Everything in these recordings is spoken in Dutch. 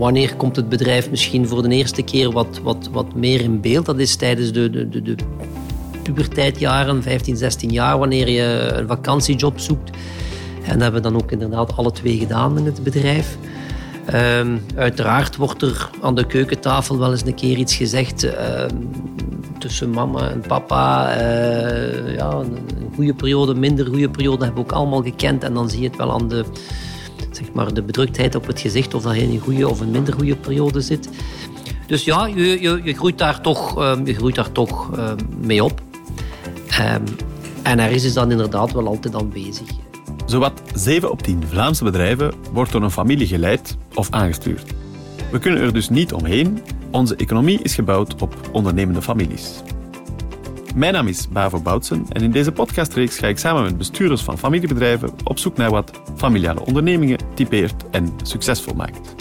wanneer komt het bedrijf misschien voor de eerste keer wat, wat, wat meer in beeld? Dat is tijdens de, de, de, de puberteitjaren, 15, 16 jaar, wanneer je een vakantiejob zoekt. En dat hebben we dan ook inderdaad alle twee gedaan in het bedrijf. Ehm, uiteraard wordt er aan de keukentafel wel eens een keer iets gezegd ehm, tussen mama en papa. Uh, ja, een goede periode, minder goede periode hebben we ook allemaal gekend. En dan zie je het wel aan de, maar, de bedruktheid op het gezicht of dat je in een goede of een minder goede periode zit. Dus ja, je, je, je groeit daar toch, um, je groeit daar toch mee op. en er is dus dan inderdaad wel altijd aanwezig. Zowat 7 op 10 Vlaamse bedrijven wordt door een familie geleid of aangestuurd. We kunnen er dus niet omheen. Onze economie is gebouwd op ondernemende families. Mijn naam is Bavo Boutsen en in deze podcastreeks ga ik samen met bestuurders van familiebedrijven op zoek naar wat familiale ondernemingen typeert en succesvol maakt.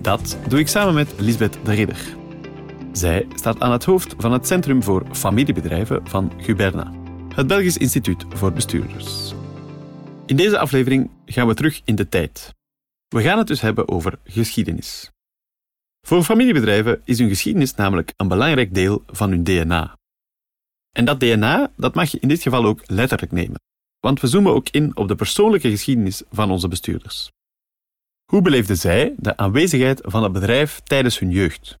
Dat doe ik samen met Lisbeth de Ridder. Zij staat aan het hoofd van het Centrum voor Familiebedrijven van Guberna, het Belgisch Instituut voor Bestuurders. In deze aflevering gaan we terug in de tijd. We gaan het dus hebben over geschiedenis. Voor familiebedrijven is hun geschiedenis namelijk een belangrijk deel van hun DNA. En dat DNA dat mag je in dit geval ook letterlijk nemen, want we zoomen ook in op de persoonlijke geschiedenis van onze bestuurders. Hoe beleefden zij de aanwezigheid van het bedrijf tijdens hun jeugd?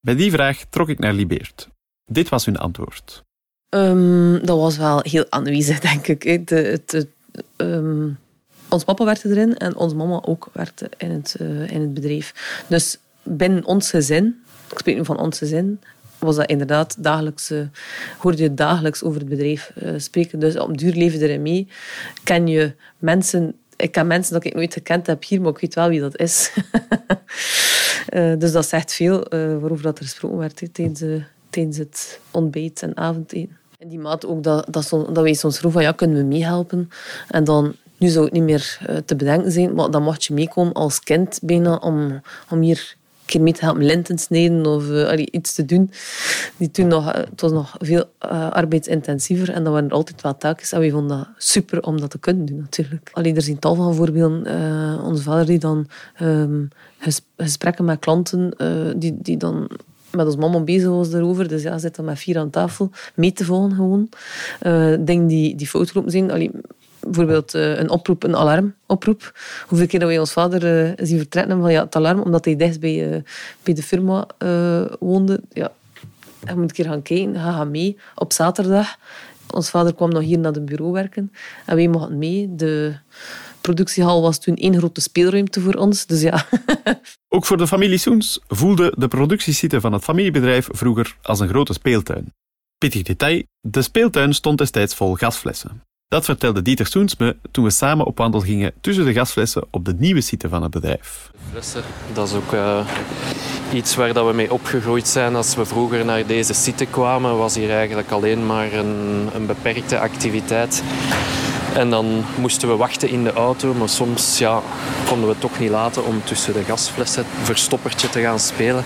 Bij die vraag trok ik naar Libeert. Dit was hun antwoord. Um, dat was wel heel aanwezig, denk ik. het, um, ons papa werkte erin en onze mama ook werkte in het, uh, in het bedrijf. Dus binnen ons gezin, ik spreek nu van ons gezin, was dat inderdaad dagelijks, uh, hoorde je dagelijks over het bedrijf uh, spreken. Dus op duur leven erin mee. Ken je mensen, ik ken mensen dat ik nooit gekend heb hier, maar ik weet wel wie dat is. uh, dus dat zegt veel waarover dat er gesproken werd tijdens, tijdens het ontbijt en avondeten. En die maat ook dat, dat, dat wij soms vroegen van ja, kunnen we meehelpen? En dan, nu zou het niet meer te bedenken zijn, maar dan mocht je meekomen als kind bijna om, om hier keer mee te helpen linten snijden of uh, iets te doen. Die toen nog, eh, het was nog veel uh, arbeidsintensiever en dat waren altijd wel taakjes. En we vonden dat super om dat te kunnen doen natuurlijk. Allee, er zijn tal van voorbeelden. Onze vader die dan um, gesprekken met klanten, die, die dan met ons mama bezig was daarover. Dus ja, zitten met vier aan tafel mee te volgen gewoon. Uh, dingen die, die fout gelopen zijn. Bijvoorbeeld uh, een oproep, een alarmoproep. Hoeveel keer dat wij ons vader uh, zien vertrekken van ja, het alarm, omdat hij dicht bij, bij de firma woonde. Ja, hij moet een keer gaan kijken, ga gaan mee op zaterdag. Ons vader kwam nog hier naar het bureau werken en wij mochten mee. De productiehal was toen één grote speelruimte voor ons. Dus ja. Ook voor de familie Soens voelde de productiesite van het familiebedrijf vroeger als een grote speeltuin. Pittig detail, de speeltuin stond destijds vol gasflessen. Dat vertelde Dieter Soens me toen we samen op wandel gingen tussen de gasflessen op de nieuwe site van het bedrijf. Flessen, dat is ook uh, iets waar dat we mee opgegroeid zijn. Als we vroeger naar deze site kwamen, was hier eigenlijk alleen maar een, een beperkte activiteit. En dan moesten we wachten in de auto, maar soms ja, konden we het toch niet laten om tussen de gasflessen verstoppertje te gaan spelen.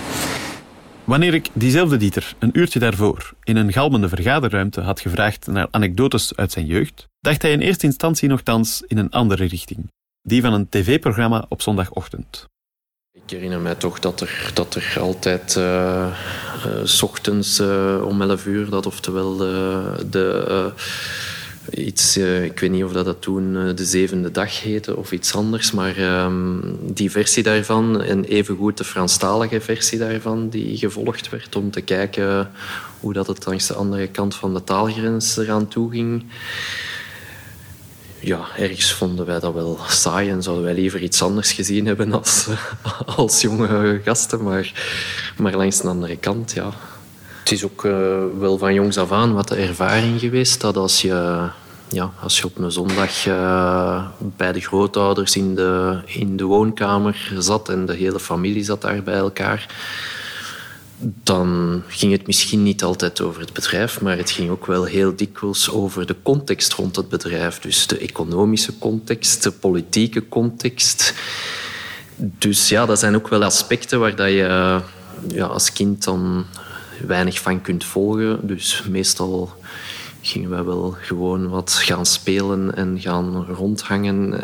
Wanneer ik diezelfde Dieter een uurtje daarvoor in een galmende vergaderruimte had gevraagd naar anekdotes uit zijn jeugd, dacht hij in eerste instantie nogthans in een andere richting. Die van een tv-programma op zondagochtend. Ik herinner mij toch dat er, dat er altijd uh, uh, ochtends uh, om 11 uur, dat oftewel de iets, uh, ik weet niet of dat, dat toen uh, de zevende dag heette of iets anders, maar um, die versie daarvan en evengoed de Franstalige versie daarvan die gevolgd werd om te kijken hoe dat het langs de andere kant van de taalgrens eraan toe ging. Ja, ergens vonden wij dat wel saai en zouden wij liever iets anders gezien hebben als, als jonge gasten, maar, maar langs de andere kant, ja, het is ook uh, wel van jongs af aan wat de ervaring geweest dat als je, ja, als je op een zondag uh, bij de grootouders in de, in de woonkamer zat en de hele familie zat daar bij elkaar, dan ging het misschien niet altijd over het bedrijf, maar het ging ook wel heel dikwijls over de context rond het bedrijf. Dus de economische context, de politieke context. Dus ja, dat zijn ook wel aspecten waar dat je ja, als kind dan weinig van kunt volgen. Dus meestal gingen wij wel gewoon wat gaan spelen en gaan rondhangen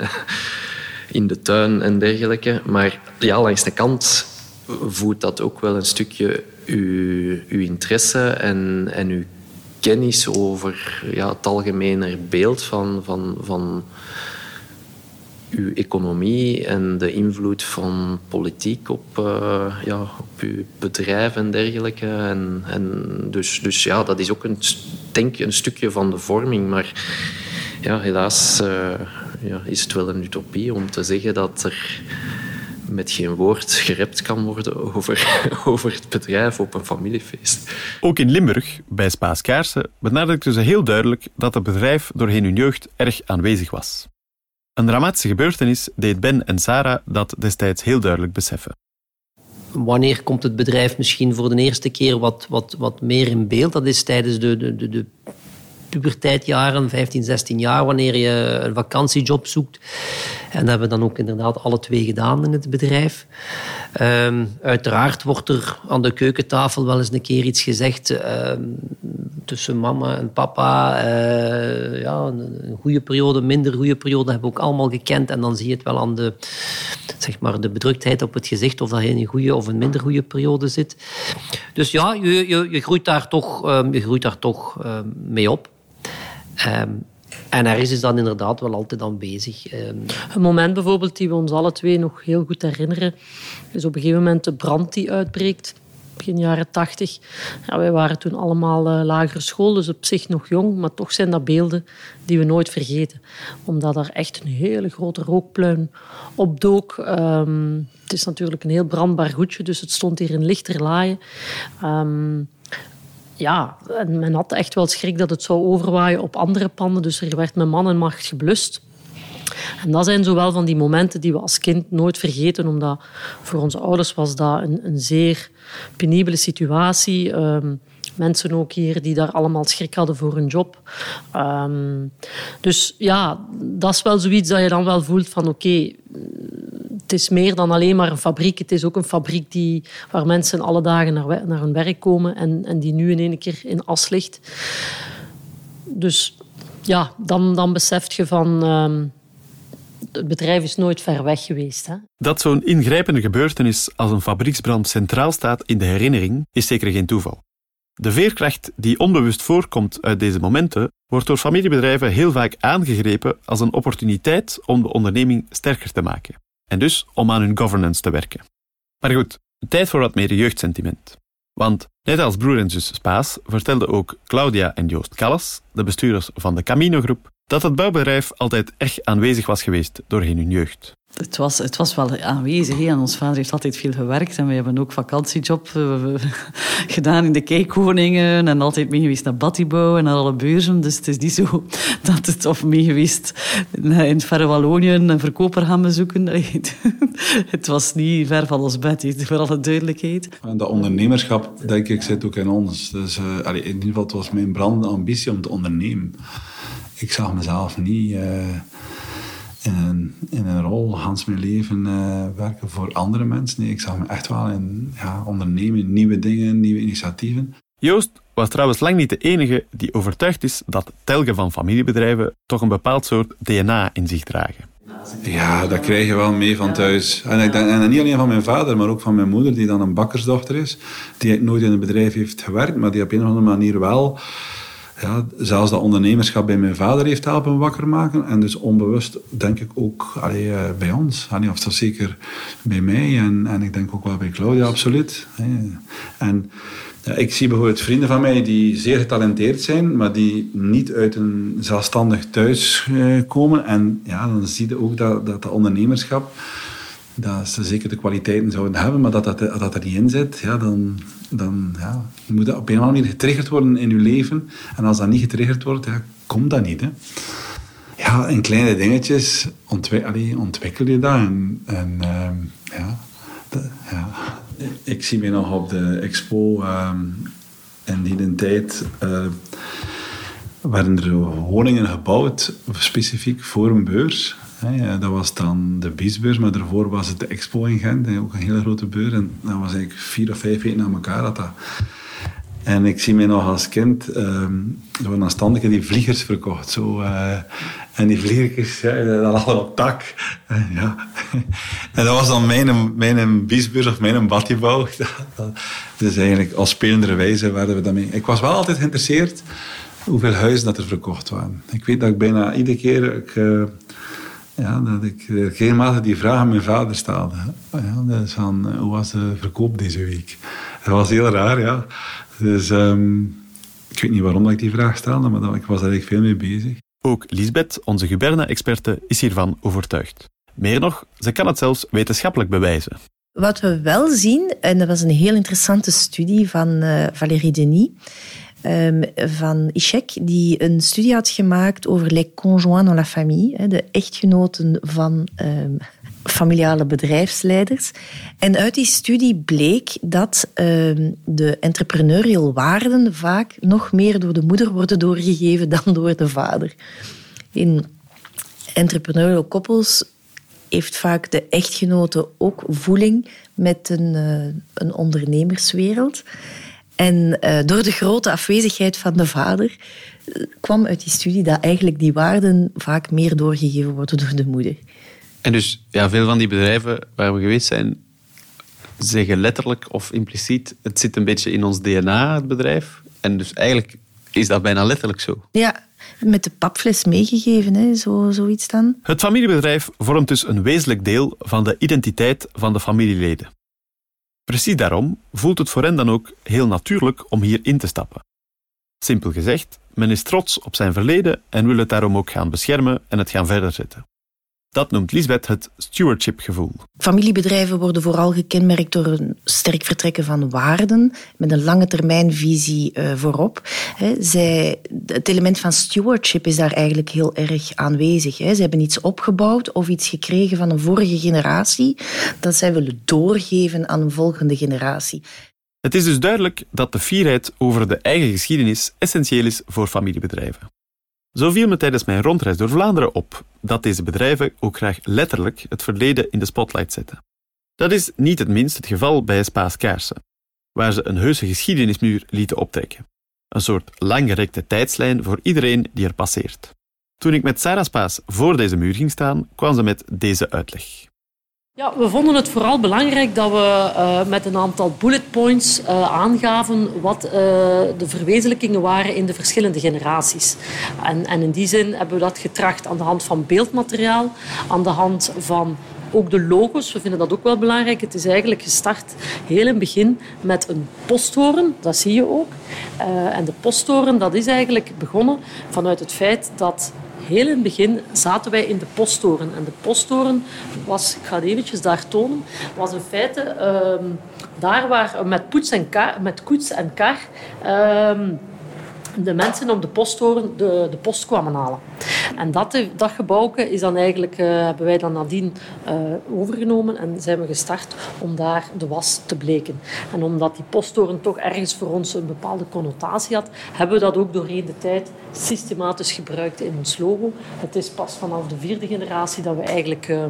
in de tuin en dergelijke. Maar ja, langs de kant voedt dat ook wel een stukje uw, uw interesse en, en uw kennis over ja, het algemene beeld van, van, van uw economie en de invloed van politiek op, uh, ja, op uw bedrijf en dergelijke. En, en dus, dus ja, dat is ook een, denk een stukje van de vorming. Maar ja, helaas uh, ja, is het wel een utopie om te zeggen dat er met geen woord gerept kan worden over, over het bedrijf op een familiefeest. Ook in Limburg, bij Spaas Kaarsen, benadrukten ze heel duidelijk dat het bedrijf doorheen hun jeugd erg aanwezig was. Een dramatische gebeurtenis deed Ben en Sarah dat destijds heel duidelijk beseffen. Wanneer komt het bedrijf misschien voor de eerste keer wat, wat, wat meer in beeld? Dat is tijdens de, de, de, de puberteitjaren, 15, 16 jaar, wanneer je een vakantiejob zoekt. En dat hebben we dan ook inderdaad alle twee gedaan in het bedrijf. Um, uiteraard wordt er aan de keukentafel wel eens een keer iets gezegd um, tussen mama en papa. Uh, ja, een goede periode, minder goede periode hebben we ook allemaal gekend. En dan zie je het wel aan de, zeg maar, de bedruktheid op het gezicht of dat je in een goede of een minder goede periode zit. Dus ja, je, je, je groeit daar toch, um, je groeit daar toch mee op. En ergens is dan inderdaad wel altijd aanwezig. Um. Een moment bijvoorbeeld die we ons alle twee nog heel goed herinneren, is op een gegeven moment de brand die uitbreekt. Begin jaren tachtig. Ja, wij waren toen allemaal uh, lagere school, dus op zich nog jong, maar toch zijn dat beelden die we nooit vergeten. Omdat er echt een hele grote rookpluim opdook. Um, het is natuurlijk een heel brandbaar goedje, dus het stond hier in lichterlaaien. Um, ja, en men had echt wel schrik dat het zou overwaaien op andere panden. Dus er werd met man en macht geblust. En dat zijn zowel van die momenten die we als kind nooit vergeten, omdat voor onze ouders was dat een, een zeer penibele situatie. Um, mensen ook hier die daar allemaal schrik hadden voor hun job. Um, dus ja, dat is wel zoiets dat je dan wel voelt van oké, het is meer dan alleen maar een fabriek. Het is ook een fabriek die, waar mensen alle dagen naar, naar hun werk komen en, en die nu in één keer in as ligt. Dus ja, dan, dan besef je van... Um, het bedrijf is nooit ver weg geweest. Hè? Dat zo'n ingrijpende gebeurtenis als een fabrieksbrand centraal staat in de herinnering, is zeker geen toeval. De veerkracht die onbewust voorkomt uit deze momenten, wordt door familiebedrijven heel vaak aangegrepen als een opportuniteit om de onderneming sterker te maken. En dus om aan hun governance te werken. Maar goed, tijd voor wat meer jeugdsentiment. Want net als broer en zus Spaas vertelden ook Claudia en Joost Callas, de bestuurders van de Camino-groep, dat het bouwbedrijf altijd erg aanwezig was geweest doorheen hun jeugd. Het was, het was wel aanwezig. Hè. En ons vader heeft altijd veel gewerkt. En we hebben ook vakantiejob uh, gedaan in de Keikoningen. En altijd mee geweest naar Battibouw en naar alle beurzen. Dus het is niet zo dat het... Of mee geweest in het verre Wallonië een verkoper gaan bezoeken. het was niet ver van ons bed, voor alle duidelijkheid. En dat ondernemerschap, denk ik, zit ook in ons. Dus uh, in ieder geval, het was mijn brandende ambitie om te ondernemen. Ik zag mezelf niet... Uh, in een, in een rol, Hans mijn leven, uh, werken voor andere mensen. Nee, ik zag me echt wel in ja, ondernemen, nieuwe dingen, nieuwe initiatieven. Joost was trouwens lang niet de enige die overtuigd is dat telgen van familiebedrijven toch een bepaald soort DNA in zich dragen. Ja, dat krijg je wel mee van thuis. En, ik denk, en niet alleen van mijn vader, maar ook van mijn moeder, die dan een bakkersdochter is. Die nooit in een bedrijf heeft gewerkt, maar die op een of andere manier wel ja, zelfs dat ondernemerschap bij mijn vader heeft helpen wakker maken. En dus onbewust denk ik ook eh, bij ons. Allee, of dat zeker bij mij en, en ik denk ook wel bij Claudia, absoluut. En ik zie bijvoorbeeld vrienden van mij die zeer getalenteerd zijn, maar die niet uit een zelfstandig thuis eh, komen. En ja, dan zie je ook dat, dat, dat ondernemerschap dat ze zeker de kwaliteiten zouden hebben, maar dat dat, dat er niet in zit, ja, dan, dan ja, moet dat op een of andere manier getriggerd worden in je leven. En als dat niet getriggerd wordt, ja, komt dat niet. Hè. Ja, in kleine dingetjes ontwikkel je dat. En, en ehm, ja, ja, ik zie me nog op de expo um, in die tijd... Uh, werden er woningen gebouwd, specifiek voor een beurs. Dat was dan de Biesbeurs, maar daarvoor was het de Expo in Gent, ook een hele grote beurs. En dat was eigenlijk vier of vijf weken na elkaar. Dat. En ik zie mij nog als kind, um, er waren die vliegers verkocht. Zo, uh, en die vliegers, ja, dat op tak. Uh, ja. en dat was dan mijn, mijn biesbeurs of mijn badjebouw. dus eigenlijk als spelende wijze werden we daarmee. Ik was wel altijd geïnteresseerd hoeveel huizen dat er verkocht waren. Ik weet dat ik bijna iedere keer... Ik, uh, ja, dat ik regelmatig die vraag aan mijn vader stelde. Ja, dus van, hoe was de verkoop deze week? Dat was heel raar, ja. Dus um, ik weet niet waarom ik die vraag stelde, maar ik was daar eigenlijk veel mee bezig. Ook Lisbeth, onze Guberna-experte, is hiervan overtuigd. Meer nog, ze kan het zelfs wetenschappelijk bewijzen. Wat we wel zien, en dat was een heel interessante studie van uh, Valérie Denis, um, van ICHEC, die een studie had gemaakt over les conjoints dans la famille, de echtgenoten van um, familiale bedrijfsleiders. En uit die studie bleek dat uh, de entrepreneurial waarden vaak nog meer door de moeder worden doorgegeven dan door de vader. In entrepreneurial koppels heeft vaak de echtgenote ook voeling met een, uh, een ondernemerswereld. En uh, door de grote afwezigheid van de vader uh, kwam uit die studie dat eigenlijk die waarden vaak meer doorgegeven worden door de moeder. En dus ja, veel van die bedrijven waar we geweest zijn, zeggen letterlijk of impliciet, het zit een beetje in ons DNA, het bedrijf. En dus eigenlijk is dat bijna letterlijk zo. Ja, met de papfles meegegeven, hè, zo, zoiets dan. Het familiebedrijf vormt dus een wezenlijk deel van de identiteit van de familieleden. Precies daarom voelt het voor hen dan ook heel natuurlijk om hier in te stappen. Simpel gezegd, men is trots op zijn verleden en wil het daarom ook gaan beschermen en het gaan verder zetten. Dat noemt Lisbeth het stewardship-gevoel. Familiebedrijven worden vooral gekenmerkt door een sterk vertrekken van waarden, met een lange termijnvisie uh, voorop. Zij, het element van stewardship is daar eigenlijk heel erg aanwezig. Ze hebben iets opgebouwd of iets gekregen van een vorige generatie dat zij willen doorgeven aan een volgende generatie. Het is dus duidelijk dat de fierheid over de eigen geschiedenis essentieel is voor familiebedrijven. Zo viel me tijdens mijn rondreis door Vlaanderen op dat deze bedrijven ook graag letterlijk het verleden in de spotlight zetten. Dat is niet het minst het geval bij Spaas Kaarsen, waar ze een heuse geschiedenismuur lieten optrekken. Een soort langgerekte tijdslijn voor iedereen die er passeert. Toen ik met Sarah Spaas voor deze muur ging staan, kwam ze met deze uitleg. Ja, we vonden het vooral belangrijk dat we uh, met een aantal bullet points uh, aangaven wat uh, de verwezenlijkingen waren in de verschillende generaties. En, en, in die zin hebben we dat getracht aan de hand van beeldmateriaal, aan de hand van ook de logos. We vinden dat ook wel belangrijk. Het is eigenlijk gestart heel in het begin met een posttoren, dat zie je ook. en de posttoren dat is eigenlijk begonnen vanuit het feit dat heel in het begin zaten wij in de posttoren. En de posttoren was, ik ga het eventjes daar tonen, was in feite uh, daar waar met, poets en kar, met koets en kar uh, de mensen op de posttoren de, de post kwamen halen. En dat, dat gebouw is dan eigenlijk, uh, hebben wij dan nadien uh, overgenomen en zijn we gestart om daar de was te bleken. En omdat die posttoren toch ergens voor ons een bepaalde connotatie had, hebben we dat ook doorheen de tijd systematisch gebruikt in ons logo. Het is pas vanaf de vierde generatie dat we eigenlijk uh,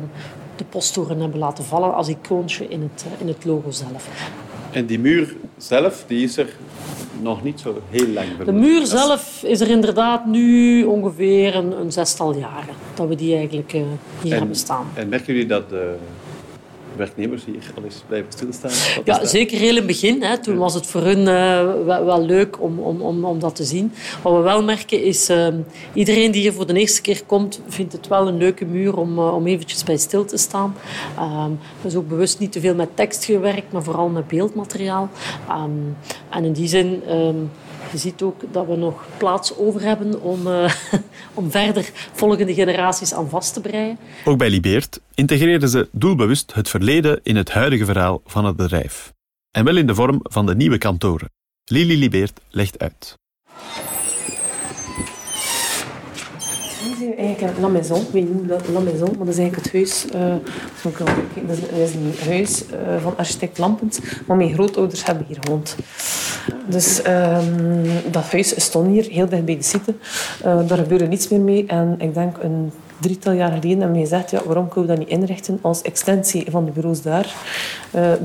de posttoren hebben laten vallen als icoontje in het, in het logo zelf. En die muur zelf, die is er nog niet zo heel lang. De muur zelf is er inderdaad nu ongeveer een, een zestal jaren dat we die eigenlijk uh, hier en, hebben staan. En merken jullie dat de werknemers hier al eens blijven stilstaan? Ja, zeker heel in het begin. Hè. Toen ja. was het voor hun uh, wel, wel, leuk om, om, om, om dat te zien. Wat we wel merken is, uh, iedereen die hier voor de eerste keer komt, vindt het wel een leuke muur om, uh, om eventjes bij stil te staan. Is ook bewust niet te veel met tekst gewerkt, maar vooral met beeldmateriaal. Um, en in die zin... Je ziet ook dat we nog plaats over hebben om, uh, om verder volgende generaties aan vast te breien. Ook bij Libeert integreerden ze doelbewust het verleden in het huidige verhaal van het bedrijf. En wel in de vorm van de nieuwe kantoren. Lili Libeert legt uit. Hier eigenlijk La Maison. Ik weet niet La Maison, maar dat is eigenlijk het huis. Uh, dat is een huis uh, van architect Lampens, maar mijn grootouders hebben hier gewoond. Dus um, dat huis stond hier, heel dicht bij de site. Uh, daar gebeurde niets meer mee. En ik denk een drietal jaar geleden hebben we gezegd, ja, waarom kunnen we dat niet inrichten als extensie van de bureaus daar,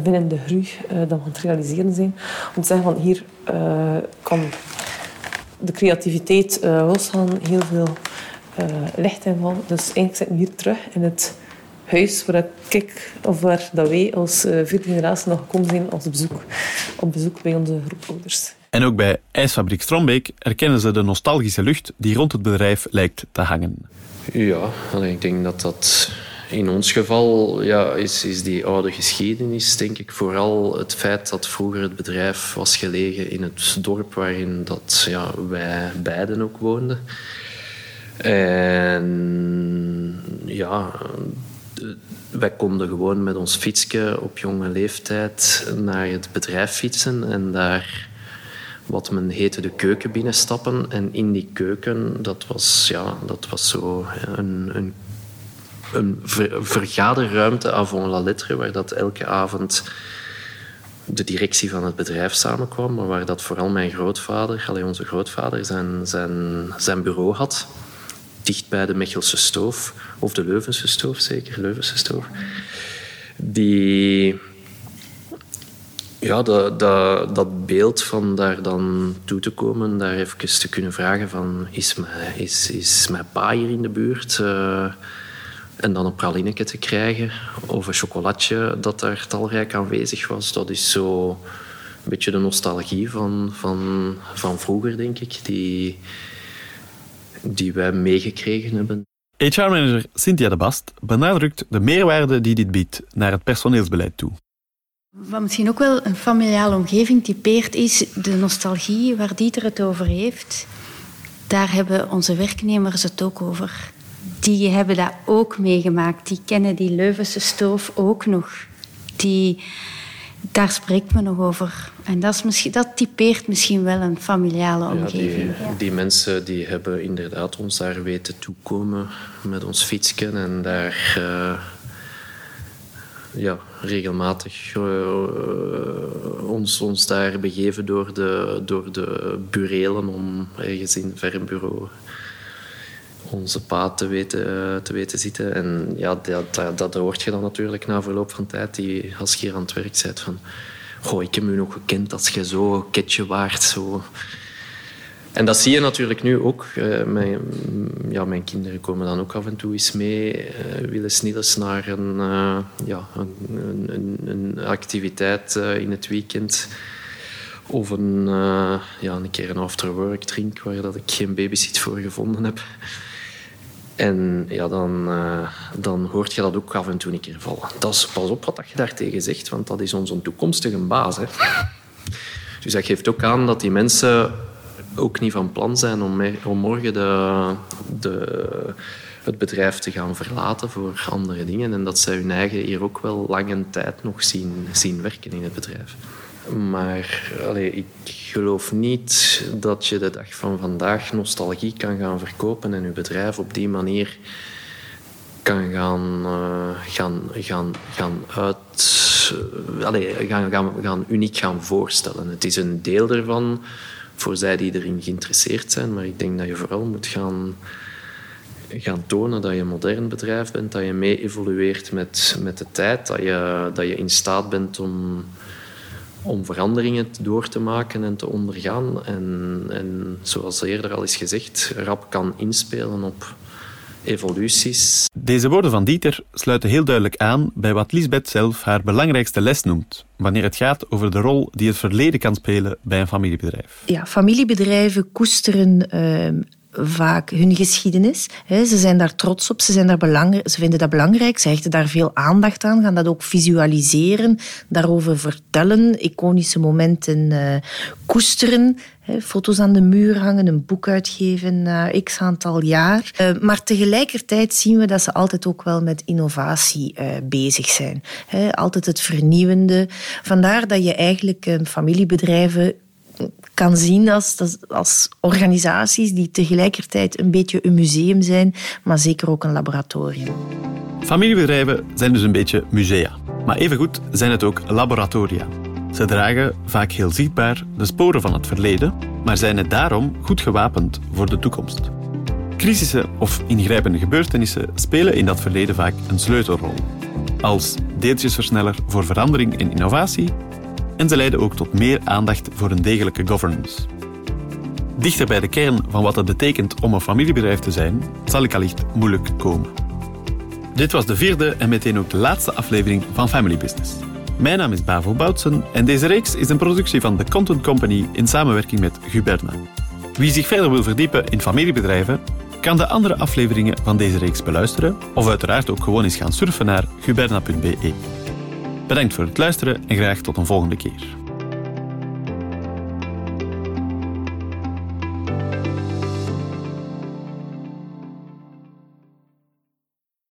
binnen de groei dat we aan het realiseren zijn. Om te zeggen van hier uh, kan de creativiteit losgaan, heel veel licht invallen. Dus eigenlijk zitten we hier terug in het huis waar ik, of waar dat wij als vierde generatie nog gekomen zijn als bezoek, op bezoek bij onze grootouders. En ook bij IJsfabriek Strombeek erkennen ze de nostalgische lucht die rond het bedrijf lijkt te hangen. Ja, ik denk dat dat in ons geval ja, is, is die oude geschiedenis, denk ik, vooral het feit dat vroeger het bedrijf was gelegen in het dorp waarin dat, ja, wij beiden ook woonden. En ja, wij konden gewoon met ons fietsje op jonge leeftijd naar het bedrijf fietsen en daar wat men heette de keuken binnenstappen. En in die keuken, dat was, ja, dat was zo een, een, een vergaderruimte avant la lettre, waar dat elke avond de directie van het bedrijf samenkwam, maar waar dat vooral mijn grootvader, alleen onze grootvader, zijn, zijn, zijn bureau had. Dicht bij de Mechelse stoof, of de Leuvense stoof zeker, Leuvense stoof. Die ja, dat, dat, dat beeld van daar dan toe te komen, daar even te kunnen vragen van is mijn, is, is mijn pa hier in de buurt? Uh, en dan een pralineke te krijgen of een chocolatje dat daar talrijk aanwezig was. Dat is zo een beetje de nostalgie van, van, van vroeger, denk ik, die, die wij meegekregen hebben. HR-manager Cynthia de Bast benadrukt de meerwaarde die dit biedt naar het personeelsbeleid toe. Wat misschien ook wel een familiale omgeving typeert, is de nostalgie waar Dieter het over heeft. Daar hebben onze werknemers het ook over. Die hebben dat ook meegemaakt. Die kennen die Leuvense stoof ook nog. Die, daar spreekt men nog over. En dat, is misschien, dat typeert misschien wel een familiale omgeving. Ja, die, die, mensen die hebben inderdaad ons daar weten toekomen met ons fietsje en daar... Uh, ja, regelmatig uh, ons, ons daar begeven door de, door de burelen om ergens in een bureau onze paad te weten, te weten zitten. En ja, dat, dat, hoort je dan natuurlijk na verloop van tijd, die, als je hier aan het werk bent, van goh, ik heb u nog gekend als je zo ketje waard, zo en dat zie je natuurlijk nu ook. Uh, mijn, ja, mijn kinderen komen dan ook af en toe eens mee, uh, willen snilles naar een, ja, een, een activiteit in het weekend. Of een, ja, een keer een afterwork drink waar dat ik geen babysit voor gevonden heb. En ja, dan, dan hoort je dat ook af en toe een keer vallen. Dat is, pas op wat je daartegen zegt, want dat is onze toekomstige baas. Hè. Dus dat geeft ook aan dat die mensen ook niet van plan zijn om, om morgen de, de, het bedrijf te gaan verlaten voor andere dingen. En dat zij hun eigen hier ook wel lange tijd nog zien, zien werken in het bedrijf. Maar ik geloof niet dat je de dag van vandaag nostalgie kan gaan verkopen en je bedrijf op die manier kan gaan, uh, gaan, gaan, gaan uit. Allee, gaan, gaan, gaan uniek gaan voorstellen. Het is een deel ervan voor zij die erin geïnteresseerd zijn. Maar ik denk dat je vooral moet gaan, gaan tonen dat je een modern bedrijf bent, dat je mee evolueert met, met de tijd, dat je, dat je in staat bent om, om veranderingen door te maken en te ondergaan. En, en zoals eerder al is gezegd, rap kan inspelen op evoluties. Deze woorden van Dieter sluiten heel duidelijk aan bij wat Lisbeth zelf haar belangrijkste les noemt, wanneer het gaat over de rol die het verleden kan spelen bij een familiebedrijf. Ja, familiebedrijven koesteren uh, vaak hun geschiedenis. Ze zijn daar trots op, ze, zijn daar ze vinden dat belangrijk, ze hechten daar veel aandacht aan, gaan dat ook visualiseren, daarover vertellen, iconische momenten uh, koesteren. Foto's aan de muur hangen, een boek uitgeven na x aantal jaar. Uh, maar tegelijkertijd zien we dat ze altijd ook wel met innovatie uh, bezig zijn. Altijd het vernieuwende. Vandaar dat je eigenlijk familiebedrijven kan zien als, als organisaties die tegelijkertijd een beetje een museum zijn, maar zeker ook een laboratorium. Familiebedrijven zijn dus een beetje musea, maar evengoed zijn het ook laboratoria. Ze dragen, vaak heel zichtbaar, de sporen van het verleden, maar zijn het daarom goed gewapend voor de toekomst. Crisisse of ingrijpende gebeurtenissen spelen in dat verleden vaak een sleutelrol. Als deeltjesversneller voor verandering en innovatie. En ze leiden ook tot meer aandacht voor een degelijke governance. Dichter bij de kern van wat het betekent om een familiebedrijf te zijn, zal ik allicht moeilijk komen. Dit was de vierde en meteen ook de laatste aflevering van Family Business. Mijn naam is Bavo Boutsen en deze reeks is een productie van The Content Company in samenwerking met Guberna. Wie zich verder wil verdiepen in familiebedrijven, kan de andere afleveringen van deze reeks beluisteren of uiteraard ook gewoon eens gaan surfen naar guberna.be. Bedankt voor het luisteren en graag tot een volgende keer.